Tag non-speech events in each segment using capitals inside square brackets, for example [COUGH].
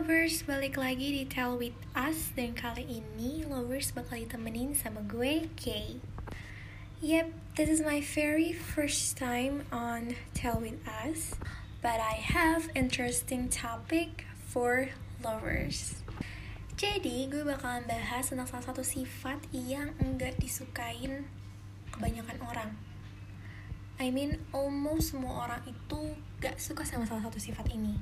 lovers, balik lagi di Tell With Us. Dan kali ini lovers bakal ditemenin sama gue, Kay. Yep, this is my very first time on Tell With Us But I have interesting topic for lovers. Jadi gue bakalan bahas tentang salah satu sifat yang enggak disukain kebanyakan orang. I mean, almost semua orang itu gak suka sama salah satu sifat ini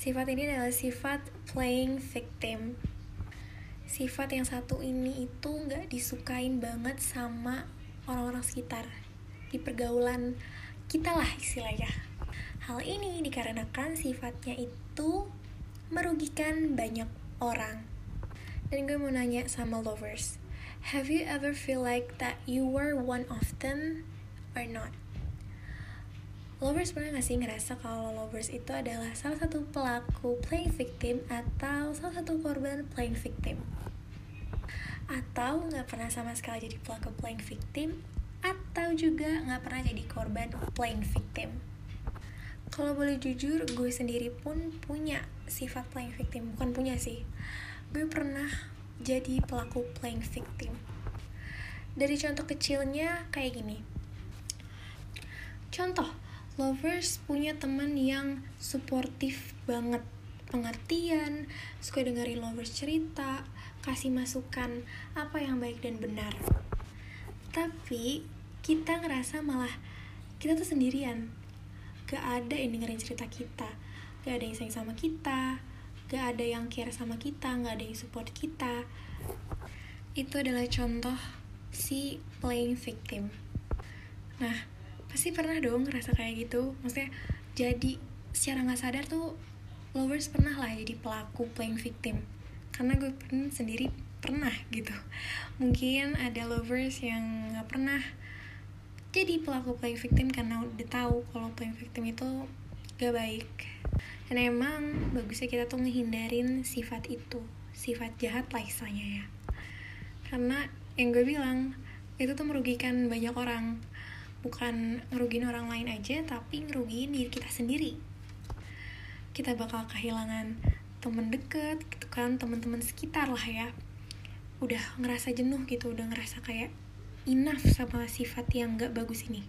Sifat ini adalah sifat playing victim. Sifat yang satu ini itu nggak disukain banget sama orang-orang sekitar di pergaulan kita lah istilahnya. Hal ini dikarenakan sifatnya itu merugikan banyak orang. Dan gue mau nanya sama lovers, have you ever feel like that you were one of them or not? Lovers pernah gak sih ngerasa kalau lovers itu adalah salah satu pelaku playing victim atau salah satu korban playing victim? Atau gak pernah sama sekali jadi pelaku playing victim atau juga gak pernah jadi korban playing victim? Kalau boleh jujur, gue sendiri pun punya sifat playing victim. Bukan punya sih, gue pernah jadi pelaku playing victim. Dari contoh kecilnya kayak gini. Contoh, lovers punya teman yang suportif banget pengertian, suka dengerin lovers cerita, kasih masukan apa yang baik dan benar. Tapi kita ngerasa malah kita tuh sendirian. Gak ada yang dengerin cerita kita, gak ada yang sayang sama kita, gak ada yang care sama kita, gak ada yang support kita. Itu adalah contoh si playing victim. Nah, pasti pernah dong ngerasa kayak gitu. Maksudnya jadi secara nggak sadar tuh lovers pernah lah jadi pelaku playing victim. Karena gue pun sendiri pernah gitu. Mungkin ada lovers yang nggak pernah jadi pelaku playing victim karena udah tahu kalau playing victim itu gak baik. Dan emang bagusnya kita tuh ngehindarin sifat itu sifat jahat lah istilahnya ya. Karena yang gue bilang itu tuh merugikan banyak orang bukan ngerugiin orang lain aja tapi ngerugiin diri kita sendiri. Kita bakal kehilangan temen deket gitu kan teman-teman sekitar lah ya. Udah ngerasa jenuh gitu udah ngerasa kayak enough sama sifat yang gak bagus ini.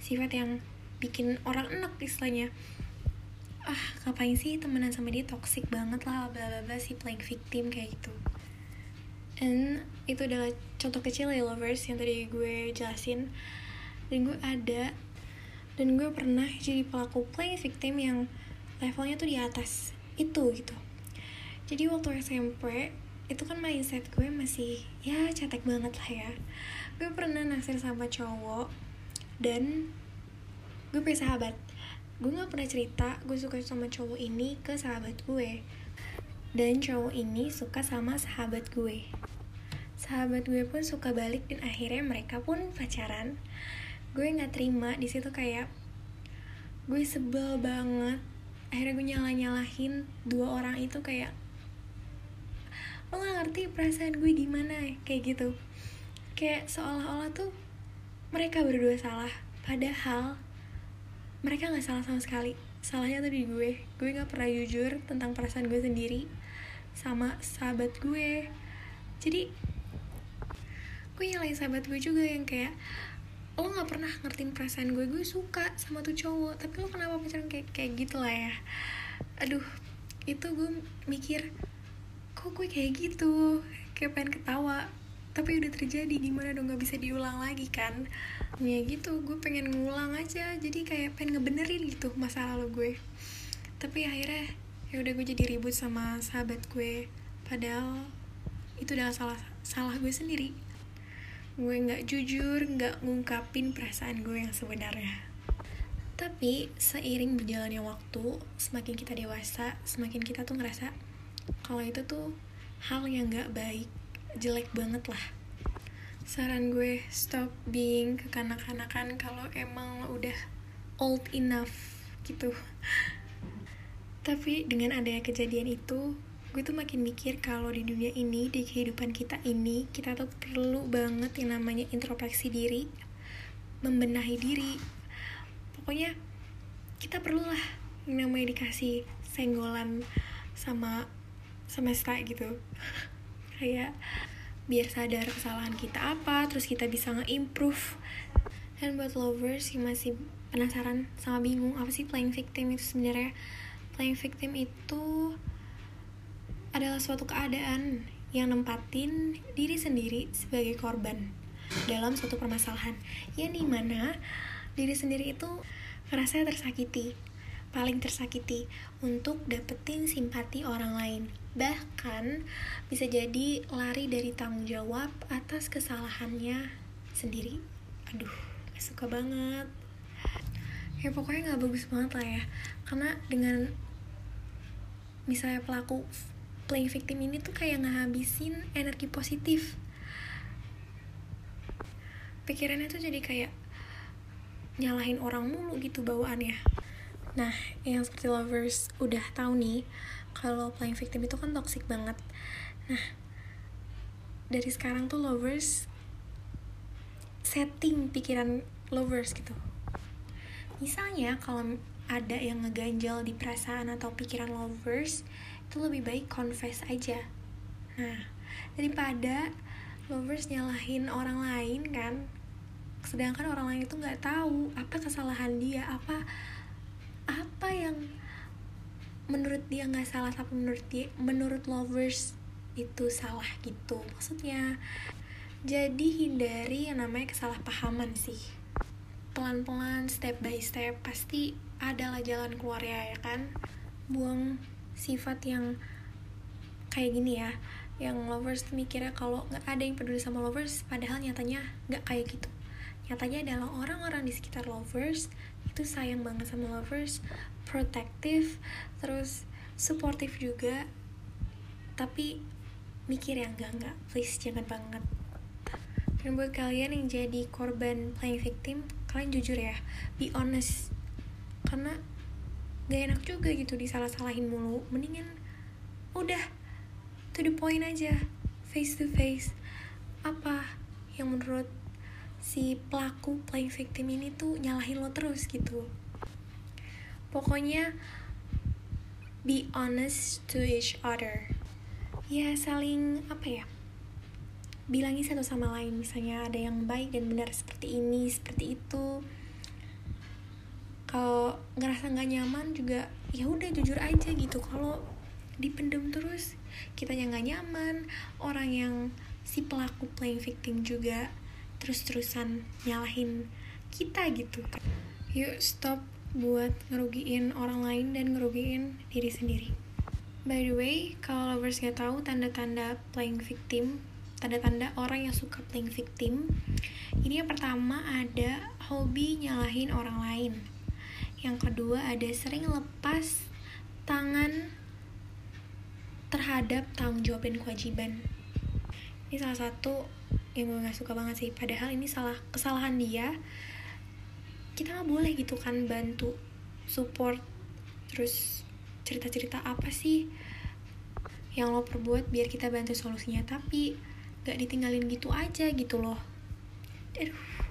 Sifat yang bikin orang enak istilahnya. Ah ngapain sih temenan sama dia? Toxic banget lah bla bla bla si playing victim kayak gitu. And itu adalah contoh kecil ya lovers yang tadi gue jelasin dan gue ada. Dan gue pernah jadi pelaku playing victim yang levelnya tuh di atas itu gitu. Jadi waktu SMP itu kan mindset gue masih ya cetek banget lah ya. Gue pernah naksir sama cowok dan gue punya sahabat. Gue gak pernah cerita gue suka sama cowok ini ke sahabat gue. Dan cowok ini suka sama sahabat gue. Sahabat gue pun suka balik dan akhirnya mereka pun pacaran gue nggak terima di situ kayak gue sebel banget. Akhirnya gue nyalah nyalahin dua orang itu kayak lo nggak ngerti perasaan gue gimana kayak gitu. Kayak seolah-olah tuh mereka berdua salah padahal mereka nggak salah sama sekali. Salahnya tuh di gue. Gue nggak pernah jujur tentang perasaan gue sendiri sama sahabat gue. Jadi gue nyalain sahabat gue juga yang kayak lo nggak pernah ngertiin perasaan gue gue suka sama tuh cowok. Tapi lo kenapa pacaran kayak kayak gitu lah ya? Aduh itu gue mikir kok gue kayak gitu? Kayak pengen ketawa. Tapi udah terjadi gimana dong? Nggak bisa diulang lagi kan? Ya gitu gue pengen ngulang aja. Jadi kayak pengen ngebenerin gitu masa lalu gue. Tapi akhirnya ya udah gue jadi ribut sama sahabat gue. Padahal itu udah salah salah gue sendiri gue nggak jujur nggak ngungkapin perasaan gue yang sebenarnya. Tapi seiring berjalannya waktu semakin kita dewasa semakin kita tuh ngerasa kalau itu tuh hal yang nggak baik jelek banget lah. Saran gue stop being kekanak-kanakan kalau emang udah old enough gitu. Tapi dengan adanya kejadian itu gue tuh makin mikir kalau di dunia ini di kehidupan kita ini kita tuh perlu banget yang namanya introspeksi diri membenahi diri. Pokoknya kita perlulah yang namanya dikasih senggolan sama semesta gitu. [LAUGHS] Kayak biar sadar kesalahan kita apa terus kita bisa nge-improve. Dan buat lovers yang masih penasaran sama bingung apa sih playing victim itu sebenarnya playing victim itu adalah suatu keadaan yang nempatin diri sendiri sebagai korban dalam suatu permasalahan yang di mana diri sendiri itu ngerasa tersakiti paling tersakiti untuk dapetin simpati orang lain. Bahkan bisa jadi lari dari tanggung jawab atas kesalahannya sendiri. Aduh, gak suka banget. Ya pokoknya gak bagus banget lah ya. Karena dengan misalnya pelaku playing victim ini tuh kayak ngehabisin energi positif. Pikirannya tuh jadi kayak nyalahin orang mulu gitu bawaannya Nah, yang seperti lovers udah tahu nih kalau playing victim itu kan toxic banget. Nah, dari sekarang tuh lovers setting pikiran lovers gitu. Misalnya kalau ada yang ngeganjal di perasaan atau pikiran lovers, itu lebih baik confess aja. Nah, daripada lovers nyalahin orang lain kan, sedangkan orang lain itu nggak tahu apa kesalahan dia, apa apa yang menurut dia nggak salah tapi menurut dia menurut lovers itu salah gitu. Maksudnya jadi hindari yang namanya kesalahpahaman sih. Pelan-pelan step by step pasti adalah jalan keluar ya ya kan? Buang sifat yang kayak gini ya yang lovers mikirnya kalau nggak ada yang peduli sama lovers padahal nyatanya nggak kayak gitu. Nyatanya adalah orang-orang di sekitar lovers itu sayang banget sama lovers protektif terus suportif juga tapi mikir yang enggak enggak please jangan banget. Dan buat kalian yang jadi korban playing victim kalian jujur ya be honest. Karena gak enak juga gitu disalah-salahin mulu. Mendingan udah to the point aja. Face to face. Apa yang menurut si pelaku playing victim ini tuh nyalahin lo terus gitu? Pokoknya be honest to each other. Ya saling apa ya bilangi satu sama lain. Misalnya ada yang baik dan benar seperti ini seperti itu kalau ngerasa nggak nyaman juga ya udah jujur aja gitu. Kalau dipendem terus kita yang nggak nyaman. Orang yang si pelaku playing victim juga terus-terusan nyalahin kita gitu. Yuk stop buat ngerugiin orang lain dan ngerugiin diri sendiri. By the way kalau lovers gak tahu tanda-tanda playing victim tanda-tanda orang yang suka playing victim ini yang pertama ada hobi nyalahin orang lain yang kedua ada sering lepas tangan terhadap tanggung jawab dan kewajiban. Ini salah satu yang gue gak suka banget sih. Padahal ini salah kesalahan dia. Kita nggak boleh gitu kan bantu support terus cerita-cerita apa sih yang lo perbuat biar kita bantu solusinya. Tapi gak ditinggalin gitu aja gitu loh. Aduh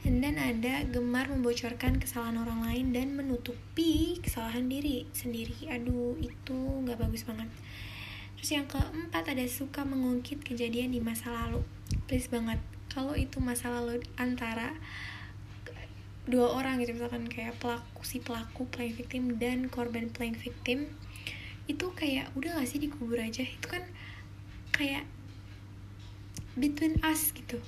dan ada gemar membocorkan kesalahan orang lain dan menutupi kesalahan diri sendiri. Aduh itu nggak bagus banget. Terus yang keempat ada suka mengungkit kejadian di masa lalu. Please banget kalau itu masa lalu antara dua orang gitu misalkan kayak pelaku si pelaku playing victim dan korban playing victim itu kayak udah gak sih dikubur aja? Itu kan kayak between us gitu.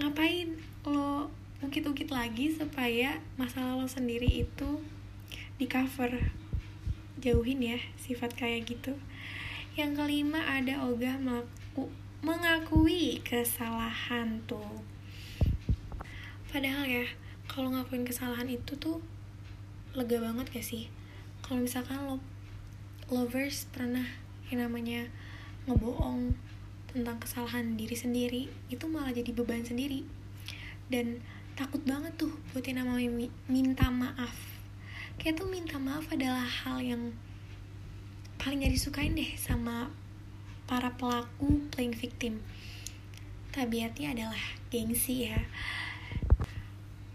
Ngapain lo ungkit-ungkit lagi supaya masalah lo sendiri itu di cover. Jauhin ya sifat kayak gitu. Yang kelima ada ogah melaku mengakui kesalahan tuh. Padahal ya kalau ngakuin kesalahan itu tuh lega banget gak sih? Kalau misalkan lo lovers pernah yang namanya ngebohong tentang kesalahan diri sendiri itu malah jadi beban sendiri dan takut banget tuh buat yang namanya minta maaf kayak tuh minta maaf adalah hal yang paling gak disukain deh sama para pelaku playing victim. Tabiatnya adalah gengsi ya.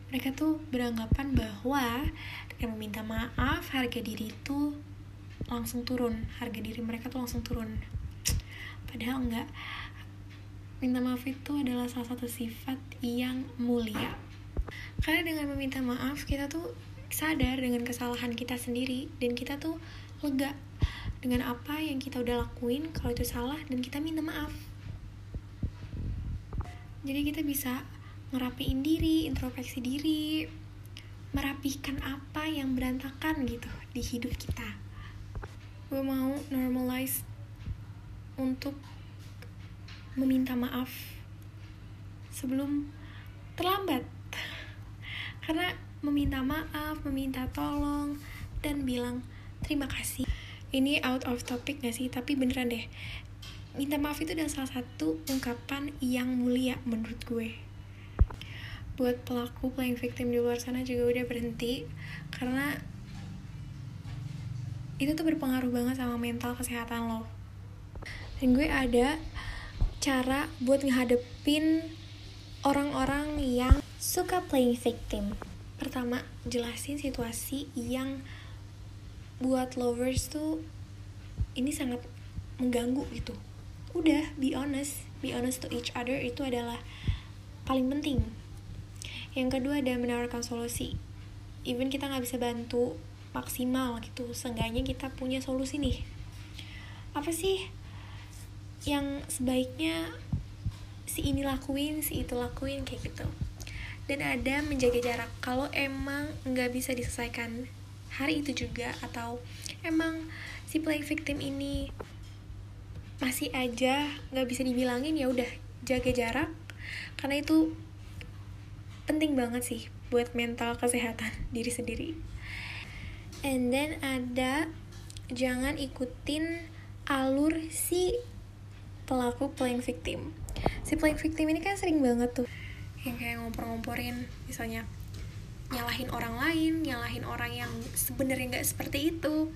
Mereka tuh beranggapan bahwa dengan meminta maaf harga diri itu langsung turun harga diri mereka tuh langsung turun padahal enggak minta maaf itu adalah salah satu sifat yang mulia. Karena dengan meminta maaf kita tuh sadar dengan kesalahan kita sendiri dan kita tuh lega dengan apa yang kita udah lakuin. Kalau itu salah dan kita minta maaf. Jadi kita bisa ngerapiin diri introspeksi diri merapikan apa yang berantakan gitu di hidup kita. Gue mau normalize untuk meminta maaf sebelum terlambat. Karena meminta maaf, meminta tolong dan bilang terima kasih. Ini out of topic gak sih? Tapi beneran deh. Minta maaf itu adalah salah satu ungkapan yang mulia menurut gue. Buat pelaku playing victim di luar sana juga udah berhenti. Karena itu tuh berpengaruh banget sama mental kesehatan lo. Dan gue ada cara buat ngehadepin orang-orang yang suka playing victim. Pertama, jelasin situasi yang buat lovers tuh ini sangat mengganggu gitu. Udah, be honest, be honest to each other itu adalah paling penting. Yang kedua ada menawarkan solusi. Even kita nggak bisa bantu maksimal gitu, seenggaknya kita punya solusi nih. Apa sih yang sebaiknya si ini lakuin si itu lakuin kayak gitu. Dan ada menjaga jarak. Kalau emang nggak bisa diselesaikan hari itu juga atau emang si playing victim ini masih aja nggak bisa dibilangin ya udah jaga jarak. Karena itu penting banget sih buat mental kesehatan [LAUGHS] diri sendiri. And then ada jangan ikutin alur si pelaku playing victim. Si playing victim ini kan sering banget tuh yang kayak ngompor-ngomporin misalnya nyalahin orang lain nyalahin orang yang sebenarnya nggak seperti itu.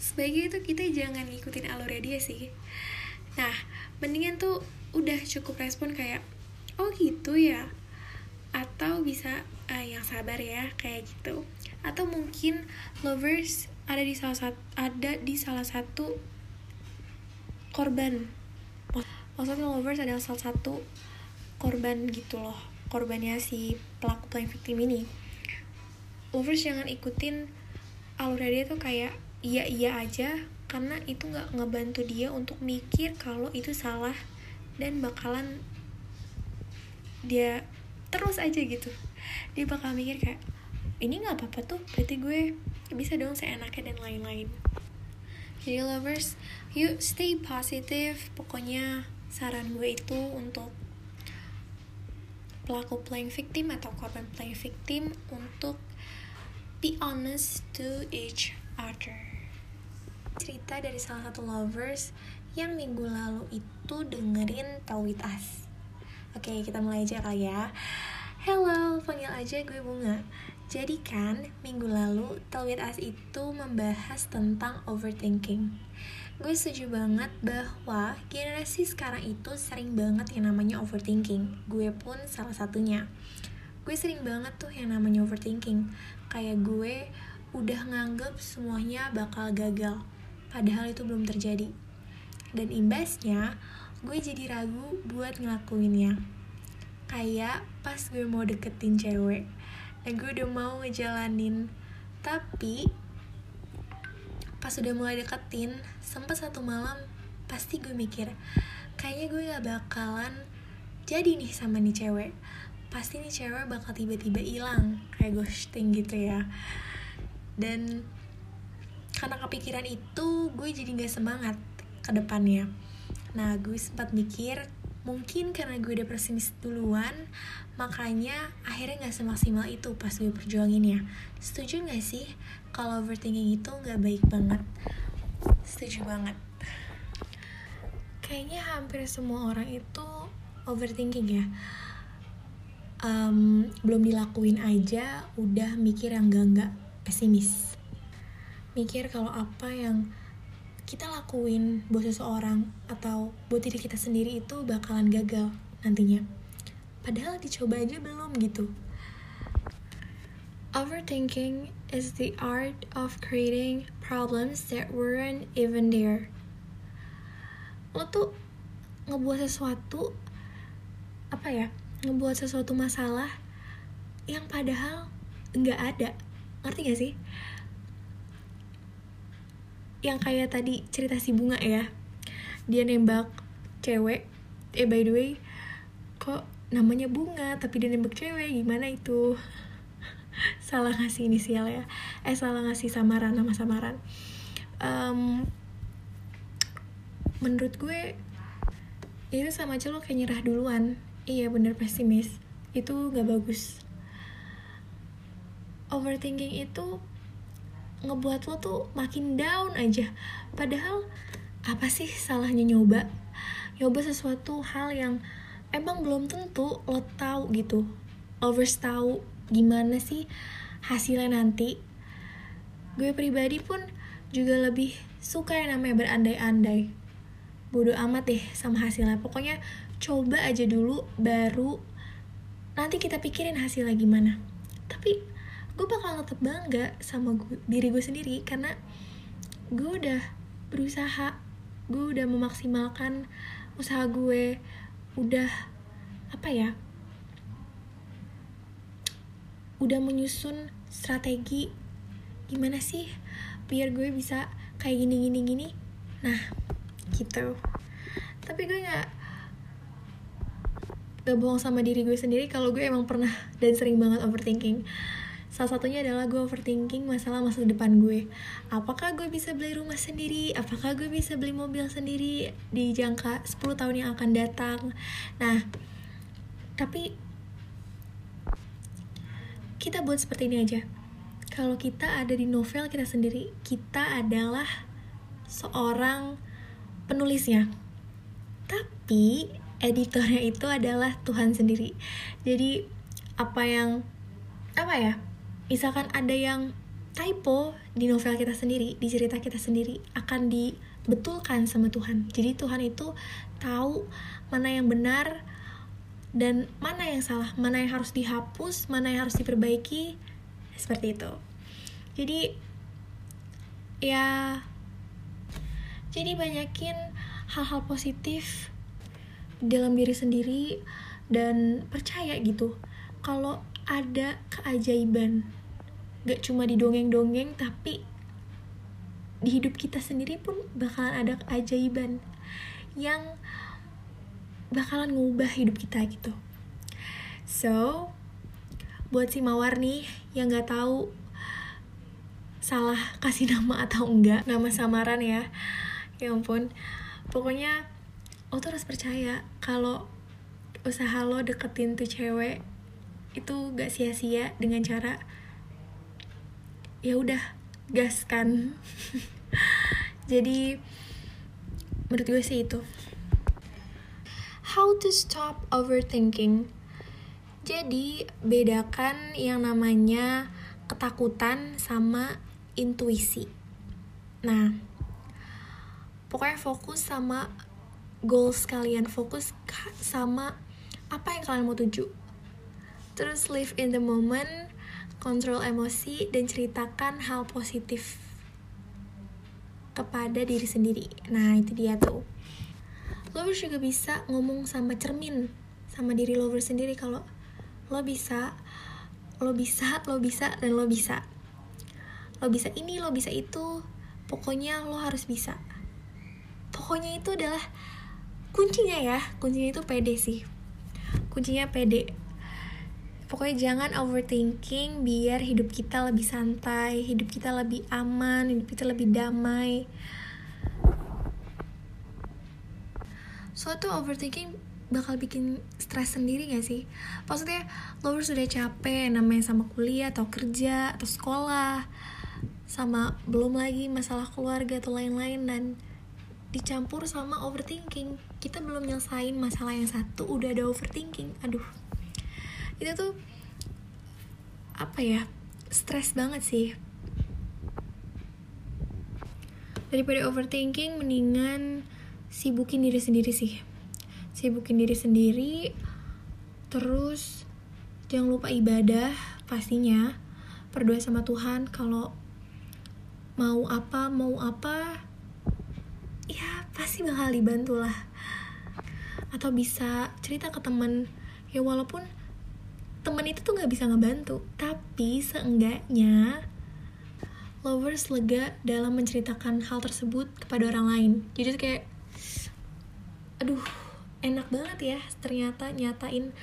Sebagai itu kita jangan ngikutin alurnya dia sih. Nah mendingan tuh udah cukup respon kayak oh gitu ya? Atau bisa uh, yang sabar ya kayak gitu. Atau mungkin lovers ada di salah satu ada di salah satu korban. Maksudnya lovers adalah salah satu korban gitu loh. Korbannya si pelaku playing victim ini. Lovers jangan ikutin alur dia tuh kayak iya iya aja karena itu nggak ngebantu dia untuk mikir kalau itu salah dan bakalan dia terus aja gitu. Dia bakal mikir kayak ini nggak apa-apa tuh berarti gue bisa dong seenaknya dan lain-lain. Jadi lovers yuk stay positive. Pokoknya saran gue itu untuk pelaku playing victim atau korban playing victim untuk be honest to each other. Cerita dari salah satu lovers yang minggu lalu itu dengerin Tell With Us. Oke kita mulai aja kali ya. Hello, panggil aja gue Bunga. Jadi kan, minggu lalu Tell With itu membahas tentang overthinking gue setuju banget bahwa generasi sekarang itu sering banget yang namanya overthinking. Gue pun salah satunya. Gue sering banget tuh yang namanya overthinking. Kayak gue udah nganggep semuanya bakal gagal. Padahal itu belum terjadi. Dan imbasnya, gue jadi ragu buat ngelakuinnya. Kayak pas gue mau deketin cewek. Dan gue udah mau ngejalanin. Tapi pas udah mulai deketin sempet satu malam pasti gue mikir kayaknya gue gak bakalan jadi nih sama nih cewek. Pasti nih cewek bakal tiba-tiba hilang kayak ghosting gitu ya. Dan karena kepikiran itu gue jadi gak semangat ke depannya. Nah gue sempat mikir mungkin karena gue udah pesimis duluan makanya akhirnya gak semaksimal itu pas gue perjuangin ya. Setuju gak sih kalau overthinking itu gak baik banget? Setuju banget. Kayaknya hampir semua orang itu overthinking ya. Um, belum dilakuin aja udah mikir yang gak-gak pesimis. Mikir kalau apa yang kita lakuin buat seseorang atau buat diri kita sendiri itu bakalan gagal nantinya. Padahal dicoba aja belum gitu. Overthinking is the art of creating problems that weren't even there. Lo tuh ngebuat sesuatu apa ya ngebuat sesuatu masalah yang padahal nggak ada. Ngerti gak sih yang kayak tadi cerita si bunga ya. Dia nembak cewek. Eh by the way kok namanya bunga tapi dia nembak cewek? Gimana itu? [LAUGHS] Salah ngasih inisial ya. Eh salah ngasih samaran nama samaran. Um, menurut gue itu sama aja lo kayak nyerah duluan. Iya bener pesimis. Itu gak bagus. Overthinking itu ngebuat lo tuh makin down aja. Padahal apa sih salahnya nyoba? Nyoba sesuatu hal yang emang belum tentu lo tahu gitu. Lovers tahu gimana sih hasilnya nanti. Gue pribadi pun juga lebih suka yang namanya berandai-andai. Bodoh amat deh sama hasilnya. Pokoknya coba aja dulu baru nanti kita pikirin hasilnya gimana. Tapi gue bakal tetap bangga sama gue, diri gue sendiri karena gue udah berusaha gue udah memaksimalkan usaha gue udah apa ya udah menyusun strategi gimana sih biar gue bisa kayak gini gini gini. Nah gitu. Tapi gue nggak gak bohong sama diri gue sendiri kalau gue emang pernah dan sering banget overthinking Salah satunya adalah gue overthinking masalah masa depan gue. Apakah gue bisa beli rumah sendiri? Apakah gue bisa beli mobil sendiri di jangka 10 tahun yang akan datang? Nah, tapi kita buat seperti ini aja. Kalau kita ada di novel kita sendiri, kita adalah seorang penulisnya. Tapi editornya itu adalah Tuhan sendiri. Jadi apa yang apa ya? Misalkan ada yang typo di novel kita sendiri, di cerita kita sendiri akan dibetulkan sama Tuhan. Jadi Tuhan itu tahu mana yang benar dan mana yang salah, mana yang harus dihapus, mana yang harus diperbaiki, seperti itu. Jadi ya jadi banyakin hal-hal positif dalam diri sendiri dan percaya gitu kalau ada keajaiban gak cuma di dongeng-dongeng tapi di hidup kita sendiri pun bakalan ada keajaiban yang bakalan ngubah hidup kita gitu. So buat si mawar nih yang gak tahu salah kasih [LAUGHS] nama atau enggak nama samaran ya. Ya ampun. Pokoknya lo tuh harus percaya kalau usaha lo deketin tuh cewek itu gak sia-sia dengan cara ya udah gas kan. [LAUGHS] Jadi menurut gue sih itu. How to stop overthinking? Jadi bedakan yang namanya ketakutan sama intuisi. Nah pokoknya fokus sama goals kalian. Fokus sama apa yang kalian mau tuju. Terus live in the moment kontrol emosi, dan ceritakan hal positif kepada diri sendiri. Nah, itu dia tuh. Lovers juga bisa ngomong sama cermin sama diri lover sendiri kalau lo bisa, lo bisa, lo bisa, dan lo bisa. Lo bisa ini, lo bisa itu. Pokoknya lo harus bisa. Pokoknya itu adalah kuncinya ya. Kuncinya itu pede sih. Kuncinya pede pokoknya jangan overthinking biar hidup kita lebih santai hidup kita lebih aman hidup kita lebih damai. Suatu overthinking bakal bikin stres sendiri gak sih? Maksudnya lo sudah capek namanya sama kuliah atau kerja atau sekolah sama belum lagi masalah keluarga atau lain-lain dan dicampur sama overthinking. Kita belum nyelesain masalah yang satu udah ada overthinking. Aduh itu tuh apa ya stres banget sih. Daripada overthinking mendingan sibukin diri sendiri sih. Sibukin diri sendiri terus jangan lupa ibadah pastinya. Berdoa sama Tuhan kalau mau apa mau apa ya pasti bakal dibantu lah atau bisa cerita ke temen ya walaupun temen itu tuh nggak bisa ngebantu. Tapi seenggaknya lovers lega dalam menceritakan hal tersebut kepada orang lain. Jadi kayak aduh enak banget ya ternyata nyatain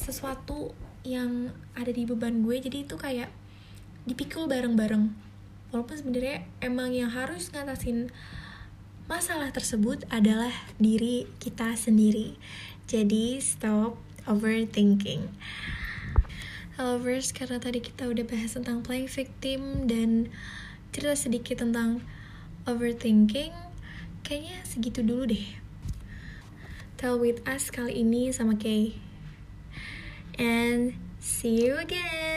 sesuatu yang ada di beban gue. Jadi itu kayak dipikul bareng-bareng. Walaupun sebenarnya emang yang harus ngatasin masalah tersebut adalah diri kita sendiri. Jadi stop overthinking verse, karena tadi kita udah bahas tentang playing victim dan cerita sedikit tentang overthinking, kayaknya segitu dulu deh. Tell with us kali ini sama Kay. And see you again.